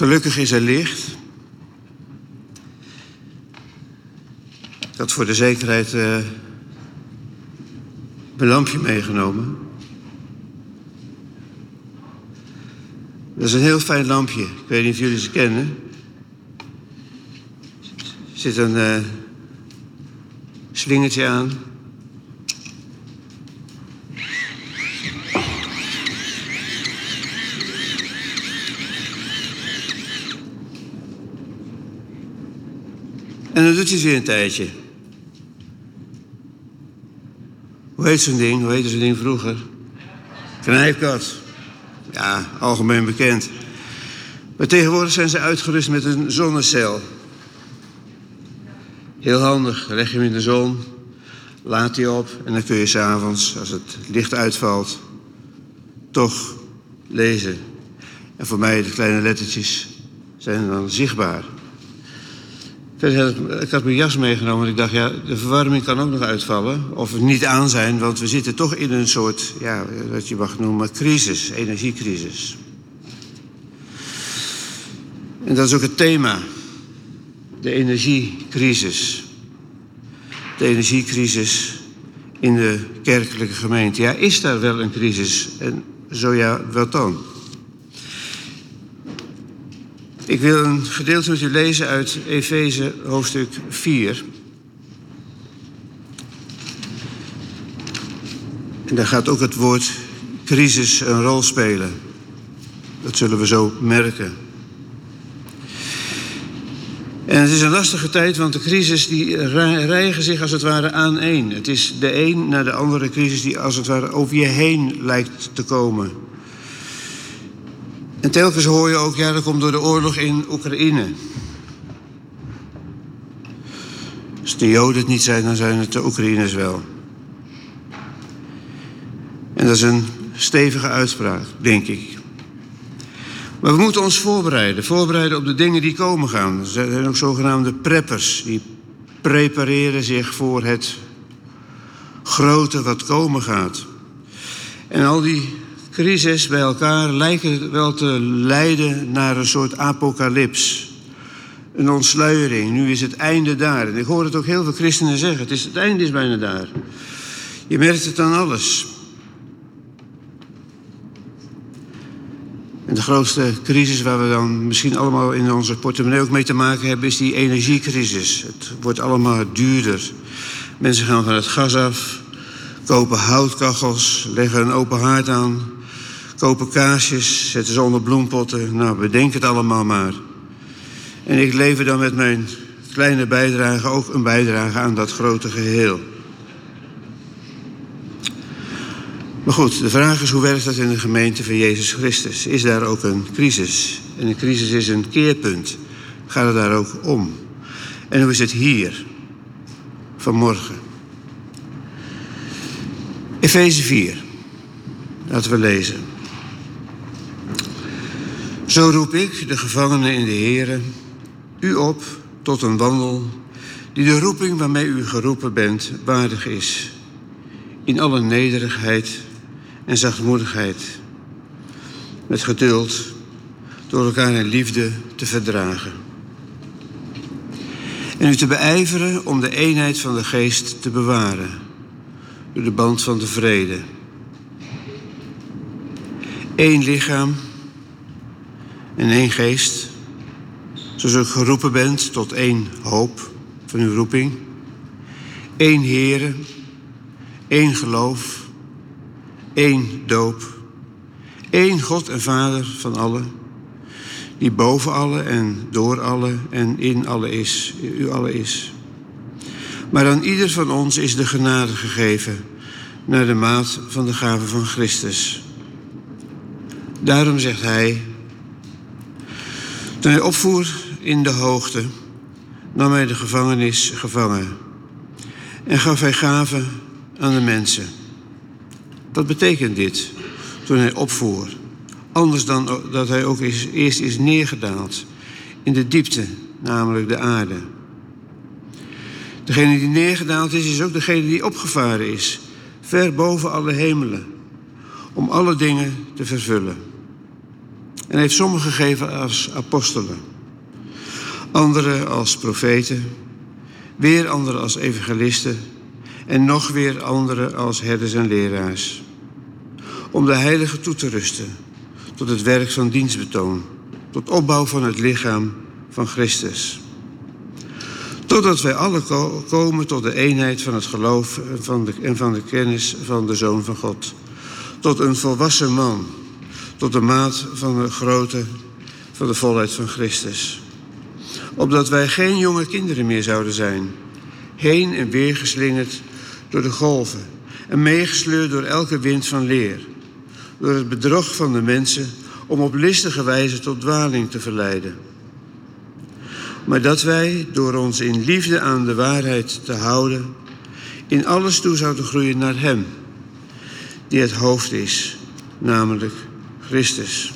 Gelukkig is er licht. Ik had voor de zekerheid uh, mijn lampje meegenomen. Dat is een heel fijn lampje. Ik weet niet of jullie ze kennen. Er zit een uh, slingertje aan. Dan doet hij weer een tijdje. Hoe heet zo'n ding? Hoe heette zo'n ding vroeger? Knijpkat. Ja, algemeen bekend. Maar tegenwoordig zijn ze uitgerust met een zonnecel. Heel handig. leg je hem in de zon, laat die op en dan kun je s'avonds, als het licht uitvalt, toch lezen. En voor mij de kleine lettertjes zijn dan zichtbaar. Ik had mijn jas meegenomen en ik dacht, ja, de verwarming kan ook nog uitvallen. Of niet aan zijn, want we zitten toch in een soort, ja, wat je mag noemen, crisis, energiecrisis. En dat is ook het thema, de energiecrisis. De energiecrisis in de kerkelijke gemeente. Ja, is daar wel een crisis? En zo ja, wat dan? Ik wil een gedeelte met u lezen uit Efeze hoofdstuk 4. En daar gaat ook het woord crisis een rol spelen. Dat zullen we zo merken. En het is een lastige tijd, want de crisis die rijgen zich als het ware aan één. Het is de een naar de andere crisis die als het ware over je heen lijkt te komen. En telkens hoor je ook, ja, dat komt door de oorlog in Oekraïne. Als de Joden het niet zijn, dan zijn het de Oekraïners wel. En dat is een stevige uitspraak, denk ik. Maar we moeten ons voorbereiden. Voorbereiden op de dingen die komen gaan. Er zijn ook zogenaamde preppers. Die prepareren zich voor het grote wat komen gaat. En al die crisis bij elkaar lijken wel te leiden naar een soort apocalyps. Een ontsluiering. Nu is het einde daar. En ik hoor het ook heel veel christenen zeggen. Het, is, het einde is bijna daar. Je merkt het aan alles. En de grootste crisis waar we dan misschien allemaal in onze portemonnee ook mee te maken hebben, is die energiecrisis. Het wordt allemaal duurder. Mensen gaan van het gas af, kopen houtkachels, leggen een open haard aan, kopen kaarsjes, zetten ze onder bloempotten. Nou, bedenk het allemaal maar. En ik lever dan met mijn kleine bijdrage ook een bijdrage aan dat grote geheel. Maar goed, de vraag is hoe werkt dat in de gemeente van Jezus Christus? Is daar ook een crisis? En een crisis is een keerpunt. Gaat het daar ook om? En hoe is het hier, vanmorgen? Efeze 4. Laten we lezen. Zo roep ik, de gevangenen in de Here, u op tot een wandel die de roeping waarmee u geroepen bent waardig is. In alle nederigheid en zachtmoedigheid. Met geduld, door elkaar in liefde te verdragen. En u te beijveren om de eenheid van de geest te bewaren. Door de band van de vrede. Eén lichaam en één geest. Zoals u geroepen bent tot één hoop van uw roeping. Eén Heere, één geloof, één doop. één God en Vader van allen, die boven alle en door alle en in alle is, u alle is. Maar aan ieder van ons is de genade gegeven naar de maat van de gave van Christus. Daarom zegt hij, toen hij opvoer in de hoogte, nam hij de gevangenis gevangen en gaf hij gaven aan de mensen. Wat betekent dit toen hij opvoer? Anders dan dat hij ook eerst is neergedaald in de diepte, namelijk de aarde. Degene die neergedaald is, is ook degene die opgevaren is, ver boven alle hemelen, om alle dingen te vervullen. En heeft sommigen gegeven als apostelen, anderen als profeten, weer anderen als evangelisten en nog weer anderen als herders en leraars. Om de heiligen toe te rusten tot het werk van dienstbetoon, tot opbouw van het lichaam van Christus. Totdat wij alle komen tot de eenheid van het geloof van de, en van de kennis van de Zoon van God. Tot een volwassen man, tot de maat van de grootte van de volheid van Christus. Opdat wij geen jonge kinderen meer zouden zijn, heen en weer geslingerd door de golven en meegesleurd door elke wind van leer, door het bedrog van de mensen om op listige wijze tot dwaling te verleiden. Maar dat wij, door ons in liefde aan de waarheid te houden, in alles toe zouden groeien naar Hem, die het hoofd is, namelijk Christus.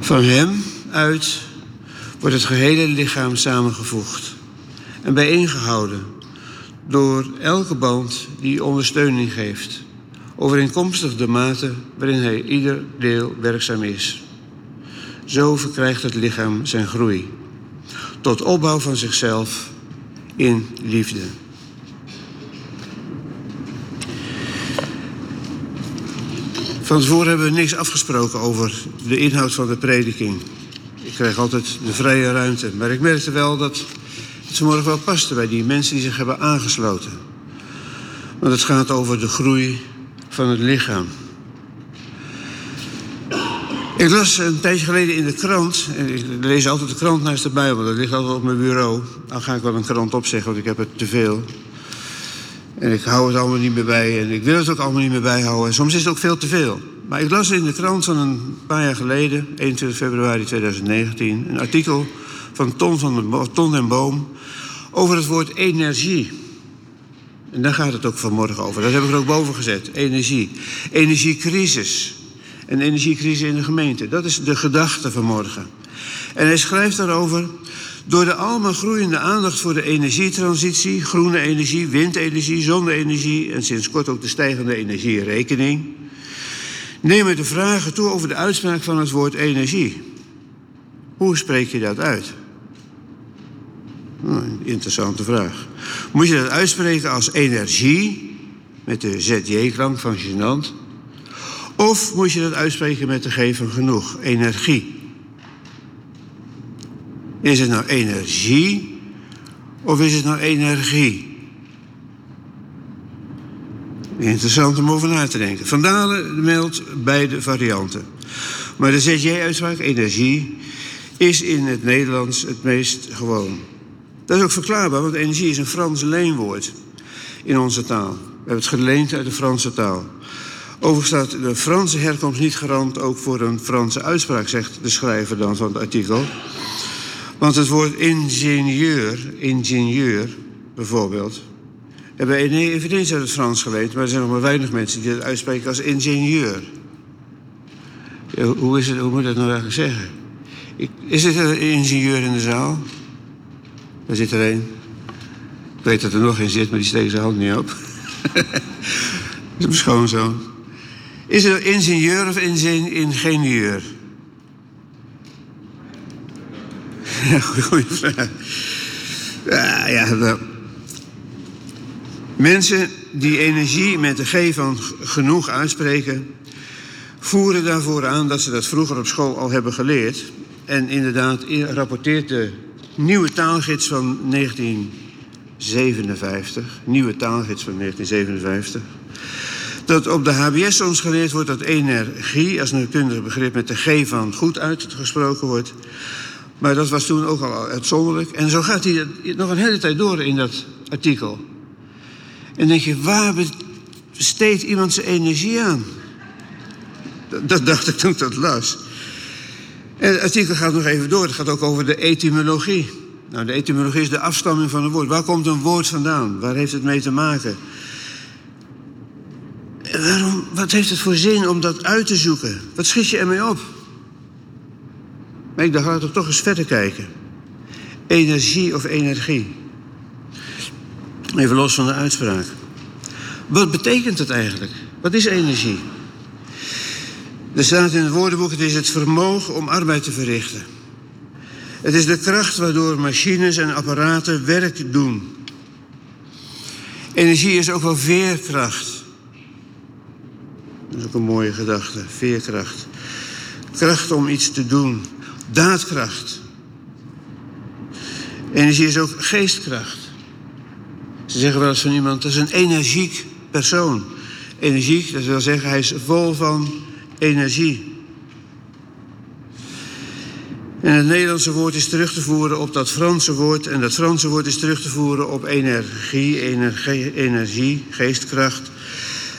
Van Hem uit wordt het gehele lichaam samengevoegd en bijeengehouden door elke band die ondersteuning geeft, overeenkomstig de mate waarin hij ieder deel werkzaam is. Zo verkrijgt het lichaam zijn groei, tot opbouw van zichzelf in liefde. Van tevoren hebben we niks afgesproken over de inhoud van de prediking. Ik krijg altijd de vrije ruimte. Maar ik merkte wel dat het vanmorgen wel paste bij die mensen die zich hebben aangesloten. Want het gaat over de groei van het lichaam. Ik las een tijdje geleden in de krant, en ik lees altijd de krant naast de Bijbel, dat ligt altijd op mijn bureau. Dan ga ik wel een krant opzeggen, want ik heb het te veel. En ik hou het allemaal niet meer bij en ik wil het ook allemaal niet meer bijhouden. En soms is het ook veel te veel. Maar ik las in de krant van een paar jaar geleden, 21 februari 2019, een artikel van Ton, van de, Ton en Boom over het woord energie. En daar gaat het ook vanmorgen over. Dat heb ik er ook boven gezet. Energie. Energiecrisis. Een energiecrisis in de gemeente. Dat is de gedachte vanmorgen. En hij schrijft daarover. Door de allemaal groeiende aandacht voor de energietransitie, groene energie, windenergie, zonne-energie en sinds kort ook de stijgende energierekening, nemen de vragen toe over de uitspraak van het woord energie. Hoe spreek je dat uit? Een interessante vraag. Moet je dat uitspreken als energie, met de ZJ-klank van gênant? Of moet je dat uitspreken met de G van genoeg, energie? Is het nou energie of is het nou energie? Interessant om over na te denken. Van Dalen meldt beide varianten. Maar de ZJ-uitspraak, energie, is in het Nederlands het meest gewoon. Dat is ook verklaarbaar, want energie is een Frans leenwoord in onze taal. We hebben het geleend uit de Franse taal. Overigens staat de Franse herkomst niet garant ook voor een Franse uitspraak, zegt de schrijver dan van het artikel. Want het woord ingenieur, ingenieur bijvoorbeeld, hebben we eveneens uit het Frans geleend, maar er zijn nog maar weinig mensen die dat uitspreken als ingenieur. hoe, is het, hoe moet ik dat nou eigenlijk zeggen? Ik, is er een ingenieur in de zaal? Daar zit er een. Ik weet dat er nog een zit, maar die steekt zijn hand niet op. dat is mijn schoonzoon. Is er ingenieur of ingenieur? Ja, goede vraag. Ja, ja. Mensen die energie met de G van genoeg uitspreken, voeren daarvoor aan dat ze dat vroeger op school al hebben geleerd. En inderdaad rapporteert de nieuwe taalgids van 1957, nieuwe taalgids van 1957, dat op de HBS soms geleerd wordt dat energie als natuurkundig begrip met de G van goed uitgesproken wordt. Maar dat was toen ook al uitzonderlijk. En zo gaat hij nog een hele tijd door in dat artikel. En denk je, waar besteedt iemand zijn energie aan? Dat dacht ik toen ik dat las. En het artikel gaat nog even door. Het gaat ook over de etymologie. Nou, de etymologie is de afstamming van een woord. Waar komt een woord vandaan? Waar heeft het mee te maken? En waarom, wat heeft het voor zin om dat uit te zoeken? Wat schiet je ermee op? Maar ik dacht, laten we toch eens verder kijken. Energie of energie? Even los van de uitspraak. Wat betekent het eigenlijk? Wat is energie? Er staat in het woordenboek: het is het vermogen om arbeid te verrichten. Het is de kracht waardoor machines en apparaten werk doen. Energie is ook wel veerkracht. Dat is ook een mooie gedachte, veerkracht. Kracht om iets te doen, daadkracht. Energie is ook geestkracht. Ze zeggen wel eens van iemand, dat is een energiek persoon. Energiek, dat wil zeggen, hij is vol van energie. En het Nederlandse woord is terug te voeren op dat Franse woord. En dat Franse woord is terug te voeren op energie, energie, energie geestkracht.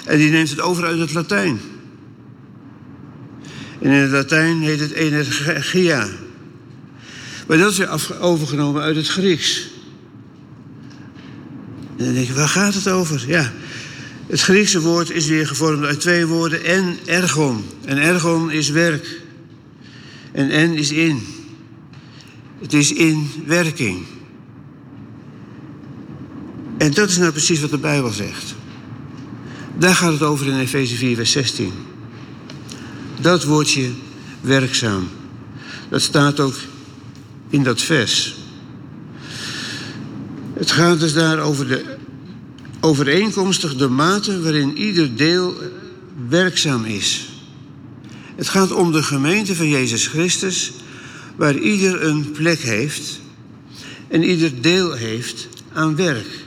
En die neemt het over uit het Latijn. En in het Latijn heet het energia. Maar dat is overgenomen uit het Grieks. En dan denk je, waar gaat het over? Ja, het Griekse woord is weer gevormd uit twee woorden en ergon. En ergon is werk. En en is in. Het is in werking. En dat is nou precies wat de Bijbel zegt. Daar gaat het over in Efeze 4, vers 16. Dat woordje werkzaam. Dat staat ook in dat vers. Het gaat dus daar over de overeenkomstig de mate waarin ieder deel werkzaam is. Het gaat om de gemeente van Jezus Christus, waar ieder een plek heeft en ieder deel heeft aan werk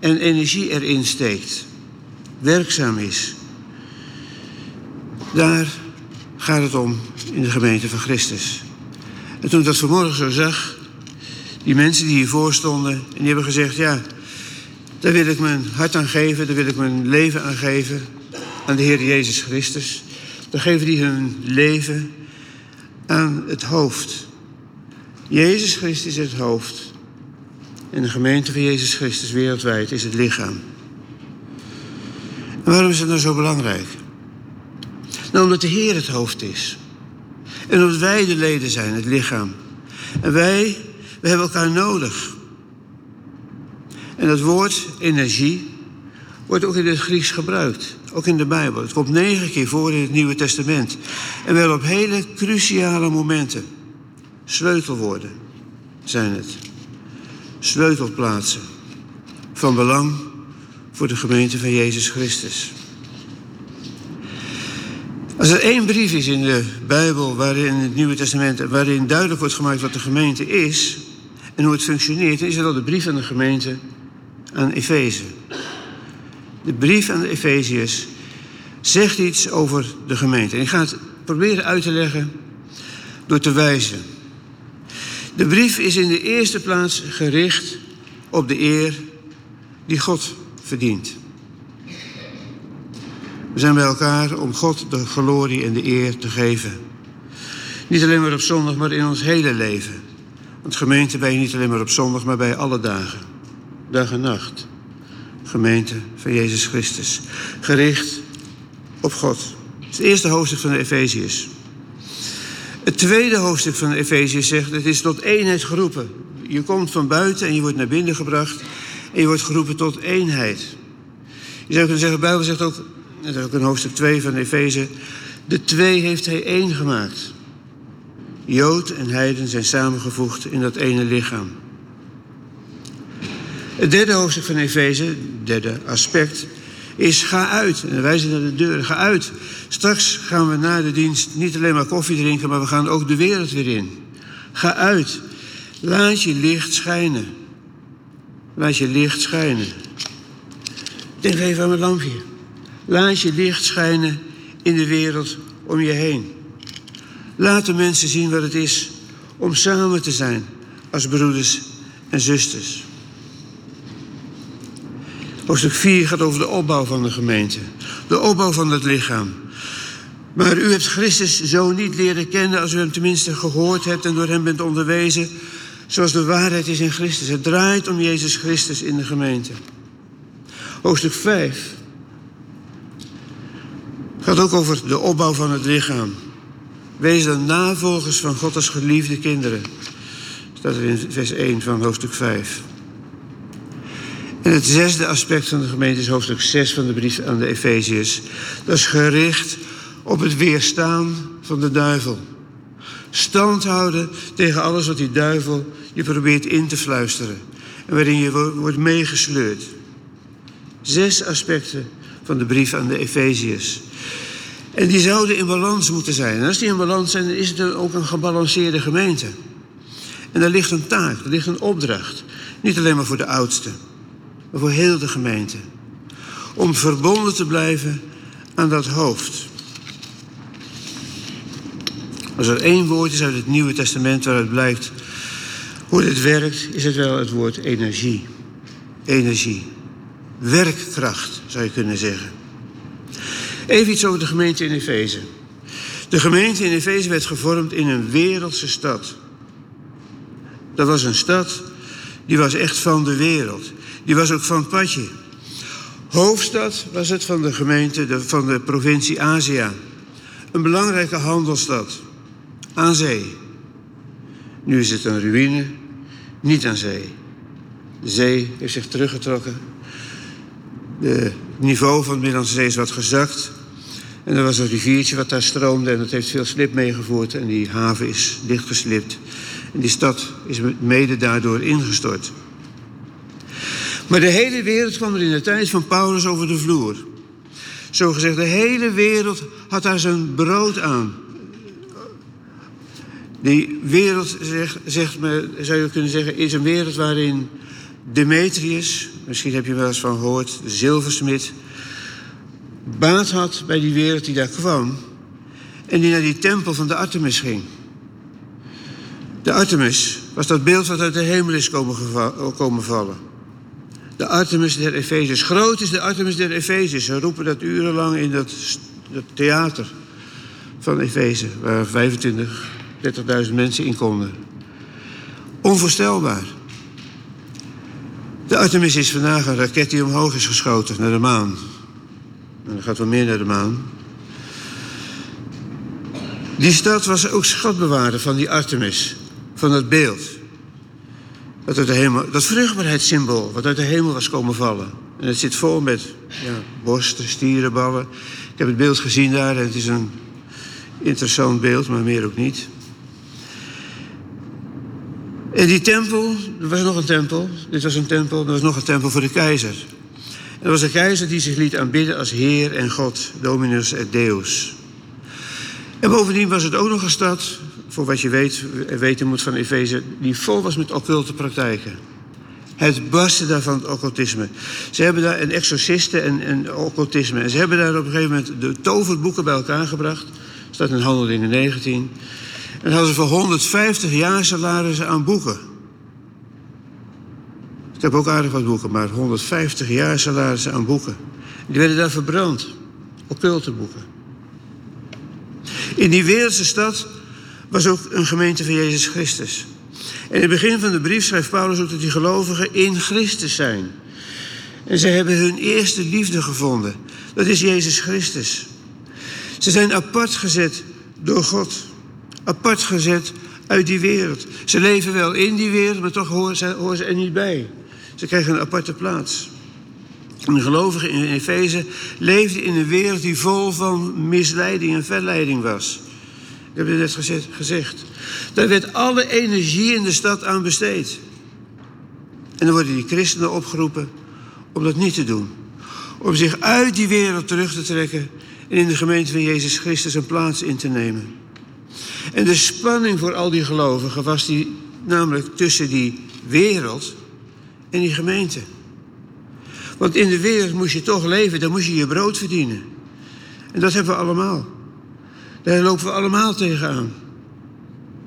en energie erin steekt, werkzaam is. Daar gaat het om in de gemeente van Christus. En toen ik dat vanmorgen zo zag, die mensen die hiervoor stonden, en die hebben gezegd: Ja, daar wil ik mijn hart aan geven, daar wil ik mijn leven aan geven, aan de Heer Jezus Christus. Dan geven die hun leven aan het hoofd. Jezus Christus is het hoofd. En de gemeente van Jezus Christus wereldwijd is het lichaam. En waarom is het nou zo belangrijk? Nou, omdat de Heer het hoofd is. En omdat wij de leden zijn, het lichaam. En wij, we hebben elkaar nodig. En dat woord energie wordt ook in het Grieks gebruikt. Ook in de Bijbel. Het komt negen keer voor in het Nieuwe Testament. En wel op hele cruciale momenten. Sleutelwoorden zijn het. Sleutelplaatsen. Van belang voor de gemeente van Jezus Christus. Als er één brief is in de Bijbel, waarin in het Nieuwe Testament, waarin duidelijk wordt gemaakt wat de gemeente is en hoe het functioneert, dan is het al de brief aan de gemeente aan Efeze. De brief aan de Efeziërs zegt iets over de gemeente. En ik ga het proberen uit te leggen door te wijzen. De brief is in de eerste plaats gericht op de eer die God verdient. We zijn bij elkaar om God de glorie en de eer te geven. Niet alleen maar op zondag, maar in ons hele leven. Want gemeente ben je niet alleen maar op zondag, maar bij alle dagen. Dag en nacht. Gemeente van Jezus Christus. Gericht op God. Het eerste hoofdstuk van de Efeziërs. Het tweede hoofdstuk van de Efeziërs zegt: het is tot eenheid geroepen. Je komt van buiten en je wordt naar binnen gebracht. En je wordt geroepen tot eenheid. Je zou kunnen zeggen, de Bijbel zegt ook dat is ook in hoofdstuk 2 van Efeze. De twee heeft hij één gemaakt. Jood en heiden zijn samengevoegd in dat ene lichaam. Het derde hoofdstuk van Efeze, derde aspect, is ga uit. En wij zijn naar de deur, ga uit. Straks gaan we na de dienst niet alleen maar koffie drinken, maar we gaan ook de wereld weer in. Ga uit. Laat je licht schijnen. Laat je licht schijnen. Denk even aan mijn lampje. Laat je licht schijnen in de wereld om je heen. Laat de mensen zien wat het is om samen te zijn als broeders en zusters. Hoofdstuk 4 gaat over de opbouw van de gemeente. De opbouw van het lichaam. Maar u hebt Christus zo niet leren kennen als u hem tenminste gehoord hebt en door hem bent onderwezen, zoals de waarheid is in Christus. Het draait om Jezus Christus in de gemeente. Hoofdstuk 5 gaat ook over de opbouw van het lichaam. Wees dan navolgers van God als geliefde kinderen. Staat er in vers 1 van hoofdstuk 5. En het zesde aspect van de gemeente is hoofdstuk 6 van de brief aan de Efeziërs. Dat is gericht op het weerstaan van de duivel. Stand houden tegen alles wat die duivel je probeert in te fluisteren. En waarin je wordt meegesleurd. Zes aspecten van de brief aan de Efeziërs. En die zouden in balans moeten zijn. En als die in balans zijn, dan is het ook een gebalanceerde gemeente. En daar ligt een taak, er ligt een opdracht. Niet alleen maar voor de oudsten, maar voor heel de gemeente. Om verbonden te blijven aan dat hoofd. Als er één woord is uit het Nieuwe Testament waaruit blijkt hoe dit werkt, is het wel het woord energie. Energie. Werkkracht, zou je kunnen zeggen. Even iets over de gemeente in Efeze. De gemeente in Efeze werd gevormd in een wereldse stad. Dat was een stad die was echt van de wereld. Die was ook van het padje. Hoofdstad was het van de gemeente van de provincie Azië. Een belangrijke handelsstad. Aan zee. Nu is het een ruïne, niet aan zee. De zee heeft zich teruggetrokken. Het niveau van de Middellandse Zee is wat gezakt. En er was een riviertje wat daar stroomde en dat heeft veel slip meegevoerd. En die haven is dichtgeslipt. En die stad is mede daardoor ingestort. Maar de hele wereld kwam er in de tijd van Paulus over de vloer. Zo gezegd, de hele wereld had daar zijn brood aan. Die wereld, zegt, zegt me, zou je kunnen zeggen, is een wereld waarin Demetrius, misschien heb je wel eens van gehoord, de zilversmid, baat had bij die wereld die daar kwam en die naar die tempel van de Artemis ging. De Artemis was dat beeld wat uit de hemel is komen, komen vallen. De Artemis der Efezes. Groot is de Artemis der Efezes. Ze roepen dat urenlang in dat, dat theater van Efeze, waar 25, 30.000 mensen in konden. Onvoorstelbaar. De Artemis is vandaag een raket die omhoog is geschoten naar de maan. Er gaat wel meer naar de maan. Die stad was ook schatbewaarder van die Artemis, van dat beeld. Dat, uit de hemel, dat vruchtbaarheidssymbool, wat uit de hemel was komen vallen. En het zit vol met ja, borsten, stierenballen. Ik heb het beeld gezien daar en het is een interessant beeld, maar meer ook niet. En die tempel, er was nog een tempel. Dit was een tempel, er was nog een tempel voor de keizer. Er was een keizer die zich liet aanbidden als Heer en God, Dominus et Deus. En bovendien was het ook nog een stad, voor wat je weet, weten moet van Efeze, die vol was met occulte praktijken. Het barstte daarvan het occultisme. Ze hebben daar een exorcisten en, en occultisme. En ze hebben daar op een gegeven moment de toverboeken bij elkaar gebracht. staat in Handelingen 19. En hadden ze voor 150 jaar salarissen aan boeken. Ik heb ook aardig wat boeken, maar 150 jaar salarissen aan boeken. Die werden daar verbrand. Occulte boeken. In die wereldse stad was ook een gemeente van Jezus Christus. En in het begin van de brief schrijft Paulus ook dat die gelovigen in Christus zijn. En ze hebben hun eerste liefde gevonden. Dat is Jezus Christus. Ze zijn apart gezet door God apart gezet uit die wereld. Ze leven wel in die wereld, maar toch horen ze er niet bij. Ze krijgen een aparte plaats. de gelovigen in Efeze leefden in een wereld die vol van misleiding en verleiding was. Ik heb het net gezegd. Daar werd alle energie in de stad aan besteed. En dan worden die christenen opgeroepen om dat niet te doen. Om zich uit die wereld terug te trekken en in de gemeente van Jezus Christus een plaats in te nemen. En de spanning voor al die gelovigen was die, namelijk tussen die wereld en die gemeente. Want in de wereld moest je toch leven, dan moest je je brood verdienen. En dat hebben we allemaal. Daar lopen we allemaal tegenaan.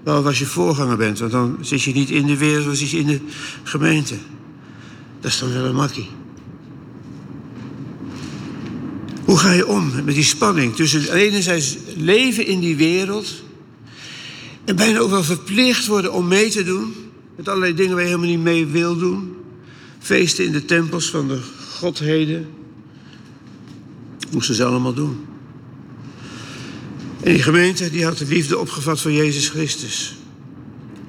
Wel als je voorganger bent, want dan zit je niet in de wereld, dan zit je in de gemeente. Dat is dan wel een makkie. Hoe ga je om met die spanning tussen enerzijds leven in die wereld en bijna ook wel verplicht worden om mee te doen. Met allerlei dingen waar je helemaal niet mee wil doen. Feesten in de tempels van de godheden. Moesten ze allemaal doen. En die gemeente die had de liefde opgevat voor Jezus Christus.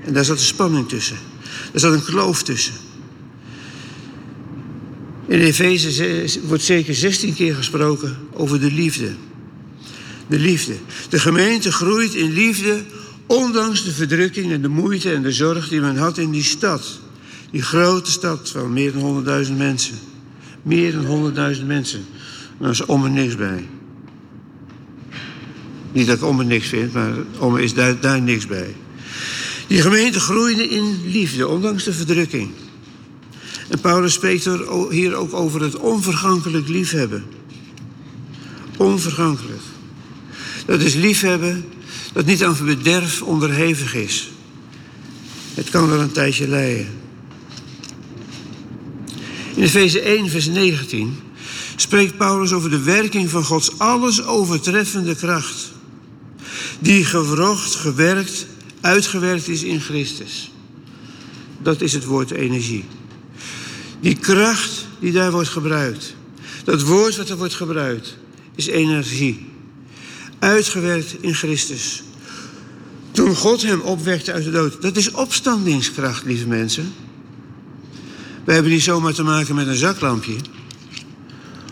En daar zat een spanning tussen. Daar zat een kloof tussen. In Efeze wordt zeker 16 keer gesproken over de liefde. De liefde. De gemeente groeit in liefde, ondanks de verdrukking en de moeite en de zorg die men had in die stad. Die grote stad van meer dan 100.000 mensen. Meer dan 100.000 mensen. Nou is om er niks bij. Niet dat ik om er niks vind, maar om is daar, daar niks bij. Die gemeente groeide in liefde, ondanks de verdrukking. En Paulus spreekt er hier ook over het onvergankelijk liefhebben. Onvergankelijk. Dat is liefhebben dat niet aan bederf onderhevig is. Het kan wel een tijdje leiden. In Efeze 1, vers 19 spreekt Paulus over de werking van Gods alles overtreffende kracht. Die gewrocht, gewerkt, uitgewerkt is in Christus. Dat is het woord energie. Die kracht die daar wordt gebruikt. Dat woord wat er wordt gebruikt is energie. Uitgewerkt in Christus. Toen God hem opwekte uit de dood. Dat is opstandingskracht, lieve mensen. We hebben niet zomaar te maken met een zaklampje.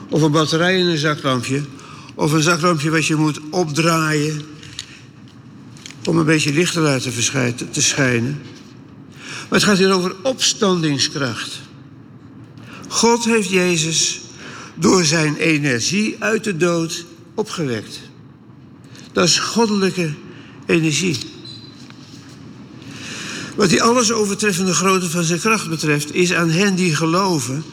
Of een batterij in een zaklampje. Of een zaklampje wat je moet opdraaien. Om een beetje licht te laten te schijnen. Maar het gaat hier over opstandingskracht. God heeft Jezus door zijn energie uit de dood opgewekt. Dat is goddelijke energie. Wat die alles overtreffende grootte van zijn kracht betreft, is aan hen die geloven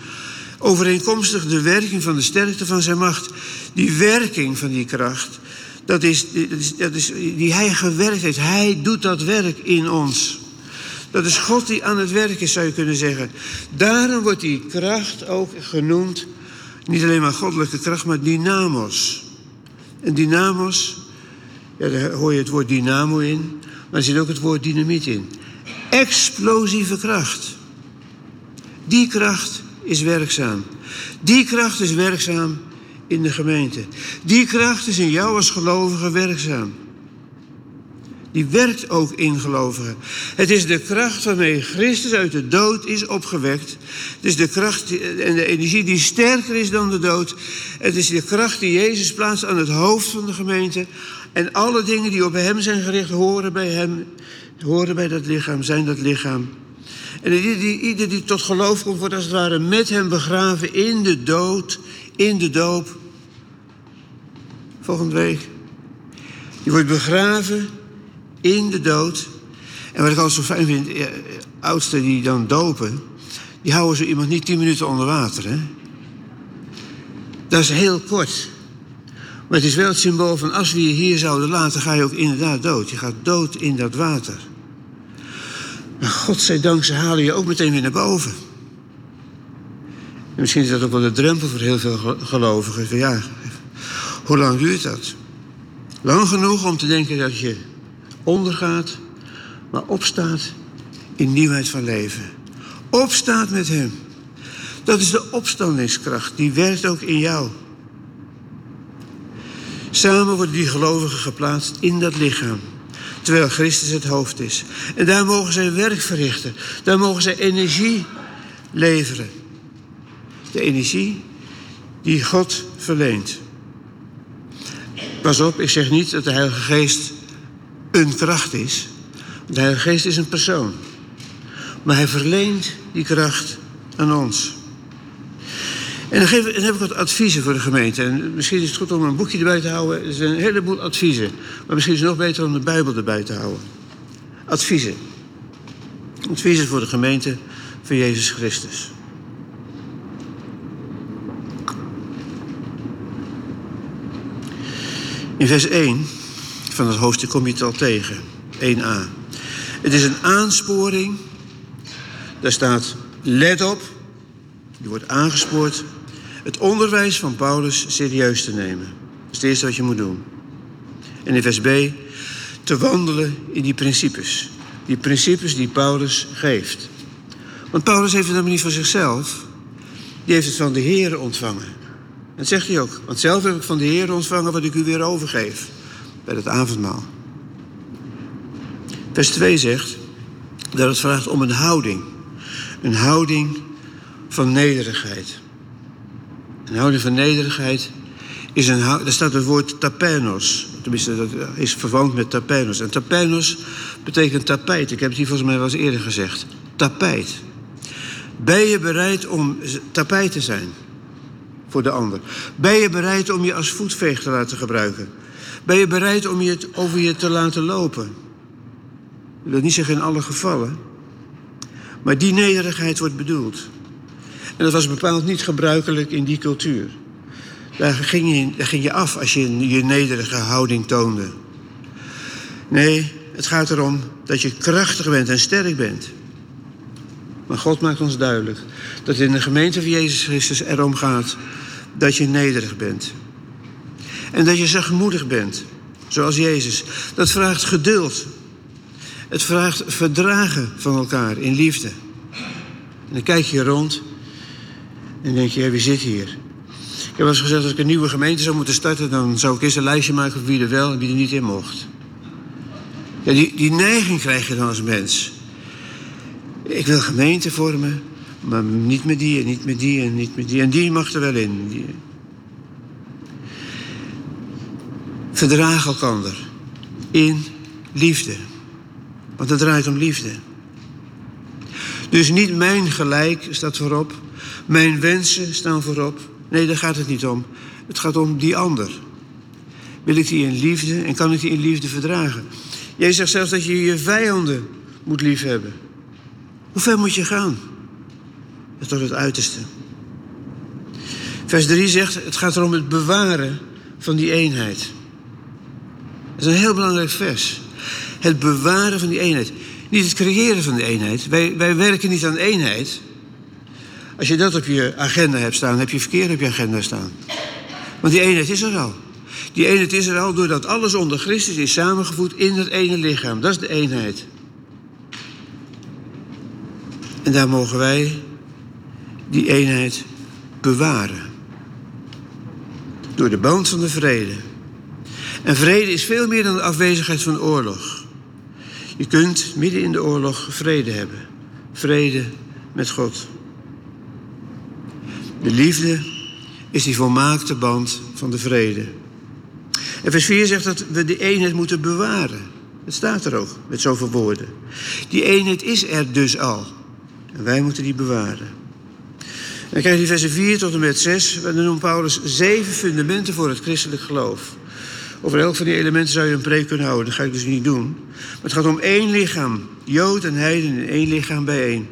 overeenkomstig de werking van de sterkte van zijn macht. Die werking van die kracht, dat is, dat is, dat is die hij gewerkt heeft. Hij doet dat werk in ons. Dat is God die aan het werk is, zou je kunnen zeggen. Daarom wordt die kracht ook genoemd, niet alleen maar goddelijke kracht, maar dynamos. En dynamos, ja, daar hoor je het woord dynamo in, maar er zit ook het woord dynamiet in. Explosieve kracht. Die kracht is werkzaam. Die kracht is werkzaam in de gemeente. Die kracht is in jou als gelovige werkzaam die werkt ook in gelovigen. Het is de kracht waarmee Christus uit de dood is opgewekt. Het is de kracht en de energie die sterker is dan de dood. Het is de kracht die Jezus plaatst aan het hoofd van de gemeente. En alle dingen die op hem zijn gericht horen bij hem, horen bij dat lichaam, zijn dat lichaam. En ieder die, ieder die tot geloof komt, wordt als het ware met hem begraven in de dood, in de doop. Volgende week. Je wordt begraven in de dood. En wat ik altijd zo fijn vind, oudsten die dan dopen, die houden zo iemand niet tien minuten onder water. Hè? Dat is heel kort. Maar het is wel het symbool van als we je hier zouden laten, ga je ook inderdaad dood. Je gaat dood in dat water. Maar godzijdank, ze halen je ook meteen weer naar boven. En misschien is dat ook wel de drempel voor heel veel gelovigen. Ja, hoe lang duurt dat? Lang genoeg om te denken dat je ondergaat, maar opstaat in nieuwheid van leven. Opstaat met Hem. Dat is de opstandingskracht, die werkt ook in jou. Samen worden die gelovigen geplaatst in dat lichaam, terwijl Christus het hoofd is. En daar mogen zij werk verrichten, daar mogen zij energie leveren. De energie die God verleent. Pas op, ik zeg niet dat de Heilige Geest een kracht is. De Heilige Geest is een persoon. Maar hij verleent die kracht aan ons. En dan, geef, dan heb ik wat adviezen voor de gemeente. En misschien is het goed om een boekje erbij te houden. Er zijn een heleboel adviezen. Maar misschien is het nog beter om de Bijbel erbij te houden. Adviezen. Adviezen voor de gemeente van Jezus Christus. In vers 1 van het hoofdstuk kom je het al tegen. 1a. Het is een aansporing. Daar staat, let op. Je wordt aangespoord. Het onderwijs van Paulus serieus te nemen. Dat is het eerste wat je moet doen. En in vers B, te wandelen in die principes. Die principes die Paulus geeft. Want Paulus heeft het namelijk niet van zichzelf. Die heeft het van de Heer ontvangen. Dat zegt hij ook. Want zelf heb ik van de Heer ontvangen wat ik u weer overgeef bij het avondmaal. Vers 2 zegt dat het vraagt om een houding. Een houding van nederigheid. Een houding van nederigheid is een daar staat het woord tapenos. Tenminste, dat is verwant met tapijnos. En tapijnos betekent tapijt. Ik heb het hier volgens mij wel eens eerder gezegd. Tapijt. Ben je bereid om tapijt te zijn voor de ander? Ben je bereid om je als voetveeg te laten gebruiken? Ben je bereid om je over je te laten lopen? Ik wil niet zeggen in alle gevallen. Maar die nederigheid wordt bedoeld. En dat was bepaald niet gebruikelijk in die cultuur. Daar ging je, ging je af als je je nederige houding toonde. Nee, het gaat erom dat je krachtig bent en sterk bent. Maar God maakt ons duidelijk dat het in de gemeente van Jezus Christus erom gaat dat je nederig bent. En dat je zachtmoedig bent, zoals Jezus. Dat vraagt geduld. Het vraagt verdragen van elkaar in liefde. En dan kijk je rond en denk je, wie zit hier? Ik heb eens gezegd, als ik een nieuwe gemeente zou moeten starten... dan zou ik eerst een lijstje maken van wie er wel en wie er niet in mocht. Ja, die, die neiging krijg je dan als mens. Ik wil gemeente vormen, maar niet met die en niet met die en niet met die. En die mag er wel in. Die... Verdraag elkander in liefde. Want het draait om liefde. Dus niet mijn gelijk staat voorop, mijn wensen staan voorop. Nee, daar gaat het niet om. Het gaat om die ander. Wil ik die in liefde en kan ik die in liefde verdragen? Jij zegt zelfs dat je je vijanden moet liefhebben. Hoe ver moet je gaan? Is toch het uiterste. Vers 3 zegt, het gaat erom het bewaren van die eenheid. Dat is een heel belangrijk vers. Het bewaren van die eenheid. Niet het creëren van de eenheid. Wij, wij werken niet aan eenheid. Als je dat op je agenda hebt staan, heb je verkeerd op je agenda staan. Want die eenheid is er al. Die eenheid is er al doordat alles onder Christus is samengevoegd in het ene lichaam. Dat is de eenheid. En daar mogen wij die eenheid bewaren. Door de band van de vrede. En vrede is veel meer dan de afwezigheid van oorlog. Je kunt midden in de oorlog vrede hebben. Vrede met God. De liefde is die volmaakte band van de vrede. En vers 4 zegt dat we de eenheid moeten bewaren. Het staat er ook met zoveel woorden. Die eenheid is er dus al. En wij moeten die bewaren. En dan krijg je versen 4 tot en met 6. Dan noemt Paulus zeven fundamenten voor het christelijk geloof. Over elk van die elementen zou je een preek kunnen houden. Dat ga ik dus niet doen. Maar het gaat om één lichaam. Jood en heiden in één lichaam bijeen.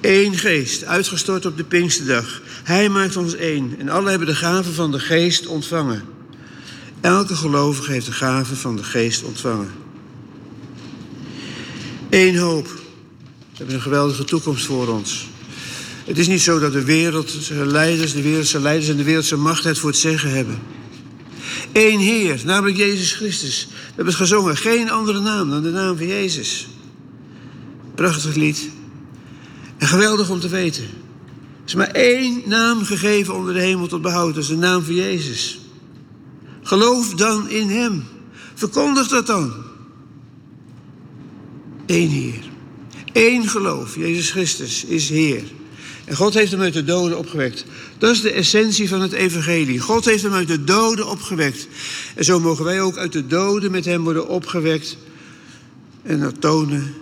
Eén geest, uitgestort op de Pinksterdag. Hij maakt ons één. En alle hebben de gave van de geest ontvangen. Elke gelovige heeft de gave van de geest ontvangen. Eén hoop. We hebben een geweldige toekomst voor ons. Het is niet zo dat de wereldse leiders, de wereldse leiders en de wereldse macht het voor het zeggen hebben. Eén Heer, namelijk Jezus Christus. We hebben gezongen. Geen andere naam dan de naam van Jezus. Prachtig lied. En geweldig om te weten. Er is maar één naam gegeven onder de hemel tot behoud. Dat is de naam van Jezus. Geloof dan in Hem. Verkondig dat dan. Eén Heer. Eén geloof. Jezus Christus is Heer. En God heeft hem uit de doden opgewekt. Dat is de essentie van het evangelie. God heeft hem uit de doden opgewekt. En zo mogen wij ook uit de doden met hem worden opgewekt. En dat tonen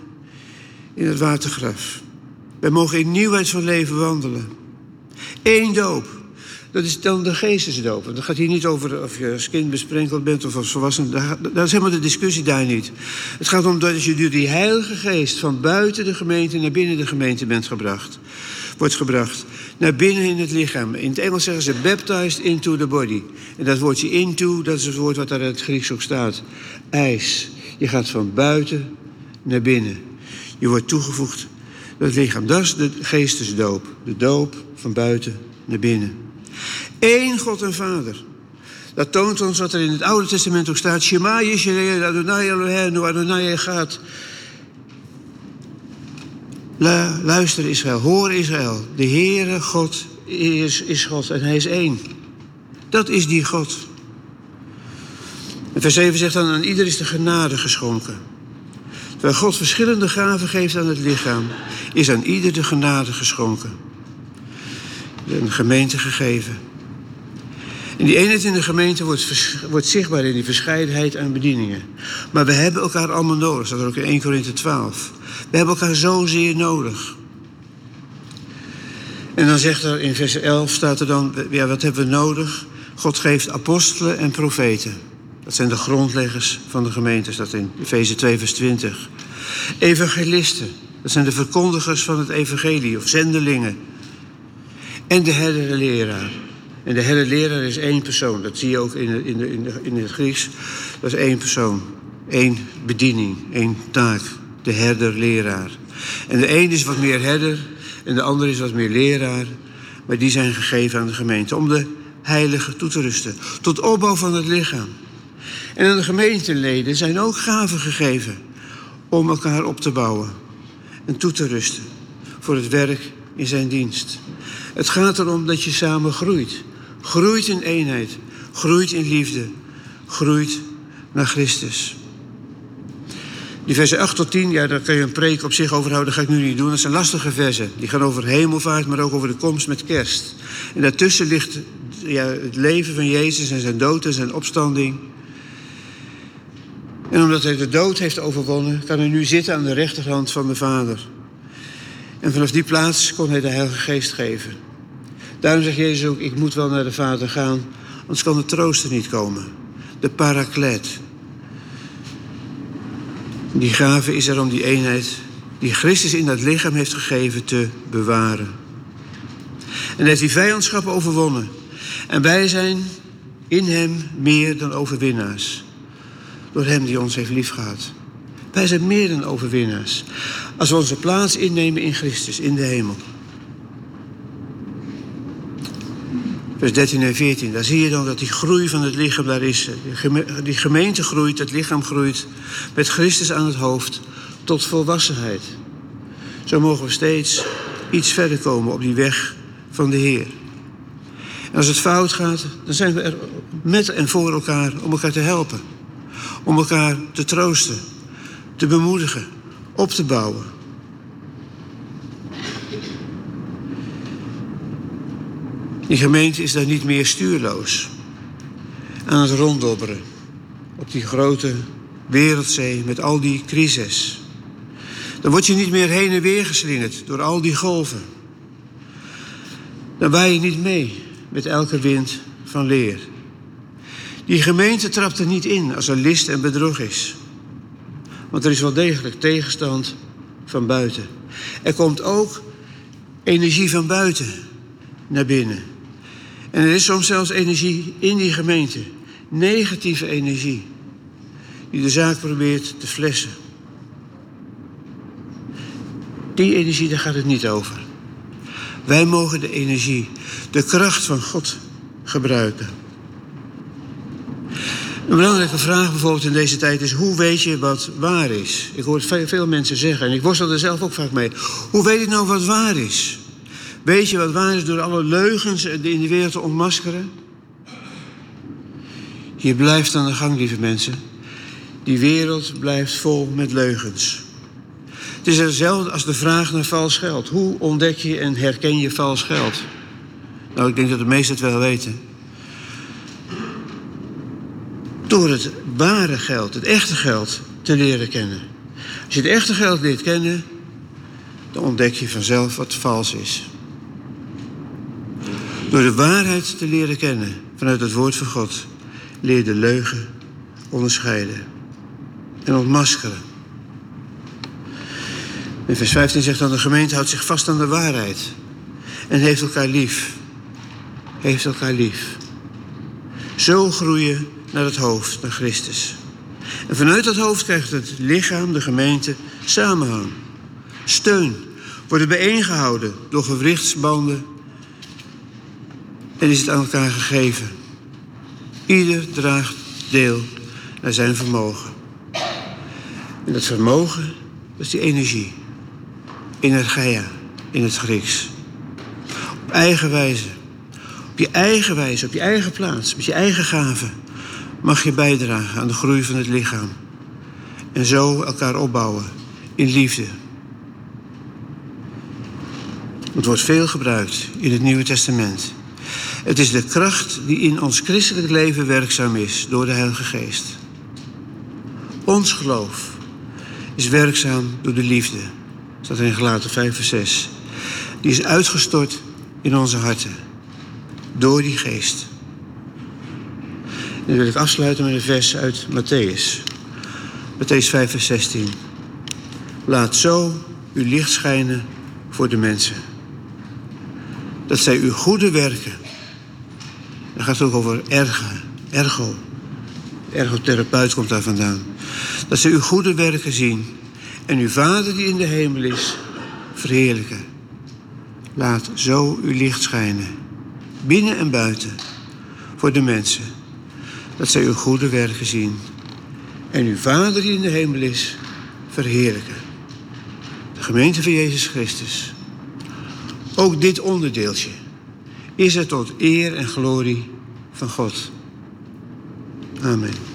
in het watergraf. Wij mogen in nieuwheid van leven wandelen. Eén doop. Dat is dan de geestesdoop. Dat gaat hier niet over of je als kind besprenkeld bent of als volwassen. Dat is helemaal de discussie daar niet. Het gaat om dat je door die heilige geest van buiten de gemeente naar binnen de gemeente bent gebracht. Wordt gebracht. Naar binnen in het lichaam. In het Engels zeggen ze baptized into the body. En dat woordje into, dat is het woord wat daar in het Grieks ook staat. IJs. Je gaat van buiten naar binnen. Je wordt toegevoegd het lichaam. Dat is de geestesdoop. De doop van buiten naar binnen. Eén God en Vader. Dat toont ons wat er in het Oude Testament ook staat. Shema Yisrael, Adonai Eloheinu, Adonai gaat. Luister Israël, hoor Israël. De Heere God is, is God en hij is één. Dat is die God. Vers 7 zegt dan, aan ieder is de genade geschonken. Terwijl God verschillende gaven geeft aan het lichaam, is aan ieder de genade geschonken. Een gemeente gegeven. En die eenheid in de gemeente wordt, wordt zichtbaar in die verscheidenheid aan bedieningen. Maar we hebben elkaar allemaal nodig, dat er ook in 1 Korinthe 12. We hebben elkaar zozeer nodig. En dan zegt er in vers 11, staat er dan, ja, wat hebben we nodig? God geeft apostelen en profeten. Dat zijn de grondleggers van de gemeente, staat in Efeze 2, vers 20. Evangelisten, dat zijn de verkondigers van het evangelie of zendelingen. En de herder leraar. En de herder leraar is één persoon. Dat zie je ook in, in, in, het Grieks. Dat is één persoon. één bediening, één taak. De herder leraar. En de een is wat meer herder en de ander is wat meer leraar. Maar die zijn gegeven aan de gemeente om de heilige toe te rusten. Tot opbouw van het lichaam. En aan de gemeenteleden zijn ook gaven gegeven om elkaar op te bouwen en toe te rusten voor het werk in zijn dienst. Het gaat erom dat je samen groeit. Groeit in eenheid, groeit in liefde, groeit naar Christus. Die versen 8 tot 10, ja, daar kan je een preek op zich over houden. Dat ga ik nu niet doen. Dat zijn lastige versen. Die gaan over hemelvaart, maar ook over de komst met kerst. En daartussen ligt ja, het leven van Jezus en zijn dood en zijn opstanding. En omdat hij de dood heeft overwonnen, kan hij nu zitten aan de rechterhand van de Vader. En vanaf die plaats kon hij de Heilige Geest geven. Daarom zegt Jezus ook: Ik moet wel naar de Vader gaan, anders kan de trooster niet komen. De paraklet. Die gave is er om die eenheid die Christus in dat lichaam heeft gegeven te bewaren. En hij heeft die vijandschap overwonnen. En wij zijn in hem meer dan overwinnaars. Door hem die ons heeft liefgehad. Wij zijn meer dan overwinnaars. Als we onze plaats innemen in Christus, in de hemel. Vers 13 en 14, daar zie je dan dat die groei van het lichaam daar is. Die gemeente groeit, het lichaam groeit met Christus aan het hoofd tot volwassenheid. Zo mogen we steeds iets verder komen op die weg van de Heer. En als het fout gaat, dan zijn we er met en voor elkaar om elkaar te helpen. Om elkaar te troosten, te bemoedigen, op te bouwen. Die gemeente is daar niet meer stuurloos aan het ronddobberen op die grote wereldzee met al die crisis. Dan word je niet meer heen en weer geslingerd door al die golven. Dan waai je niet mee met elke wind van leer. Die gemeente trapt er niet in als er list en bedrog is. Want er is wel degelijk tegenstand van buiten. Er komt ook energie van buiten naar binnen. En er is soms zelfs energie in die gemeente, negatieve energie, die de zaak probeert te flessen. Die energie, daar gaat het niet over. Wij mogen de energie, de kracht van God gebruiken. Een belangrijke vraag bijvoorbeeld in deze tijd is: hoe weet je wat waar is? Ik hoor het veel mensen zeggen en ik worstel er zelf ook vaak mee. Hoe weet ik nou wat waar is? Weet je wat waar is door alle leugens in de wereld te ontmaskeren? Je blijft aan de gang, lieve mensen. Die wereld blijft vol met leugens. Het is hetzelfde als de vraag naar vals geld. Hoe ontdek je en herken je vals geld? Nou, ik denk dat de meesten het wel weten. Door het ware geld, het echte geld, te leren kennen. Als je het echte geld leert kennen, dan ontdek je vanzelf wat vals is. Door de waarheid te leren kennen vanuit het woord van God, leer de leugen onderscheiden en ontmaskeren. In vers 15 zegt dan: De gemeente houdt zich vast aan de waarheid en heeft elkaar lief. Heeft elkaar lief. Zo groeien naar het hoofd, naar Christus. En vanuit dat hoofd krijgt het lichaam, de gemeente, samenhang, steun, worden bijeengehouden door gewrichtsbanden en is het aan elkaar gegeven. Ieder draagt deel naar zijn vermogen. En dat vermogen, is die energie. Energia in het Grieks. Op eigen wijze. Op je eigen wijze, op je eigen plaats, met je eigen gaven mag je bijdragen aan de groei van het lichaam. En zo elkaar opbouwen in liefde. Het wordt veel gebruikt in het Nieuwe Testament. Het is de kracht die in ons christelijk leven werkzaam is door de Heilige Geest. Ons geloof is werkzaam door de liefde. Staat in Gelaten 5 vers 6. Die is uitgestort in onze harten. Door die geest. Dan wil ik afsluiten met een vers uit Matthäus. Matthäus 5 vers 16. Laat zo uw licht schijnen voor de mensen. Dat zij uw goede werken. Dan gaat het ook over ergo. Ergo. Ergotherapeut komt daar vandaan. Dat zij uw goede werken zien. En uw Vader die in de hemel is, verheerlijken. Laat zo uw licht schijnen. Binnen en buiten. Voor de mensen. Dat zij uw goede werken zien. En uw Vader die in de hemel is, verheerlijken. De gemeente van Jezus Christus. Ook dit onderdeeltje is er tot eer en glorie van God. Amen.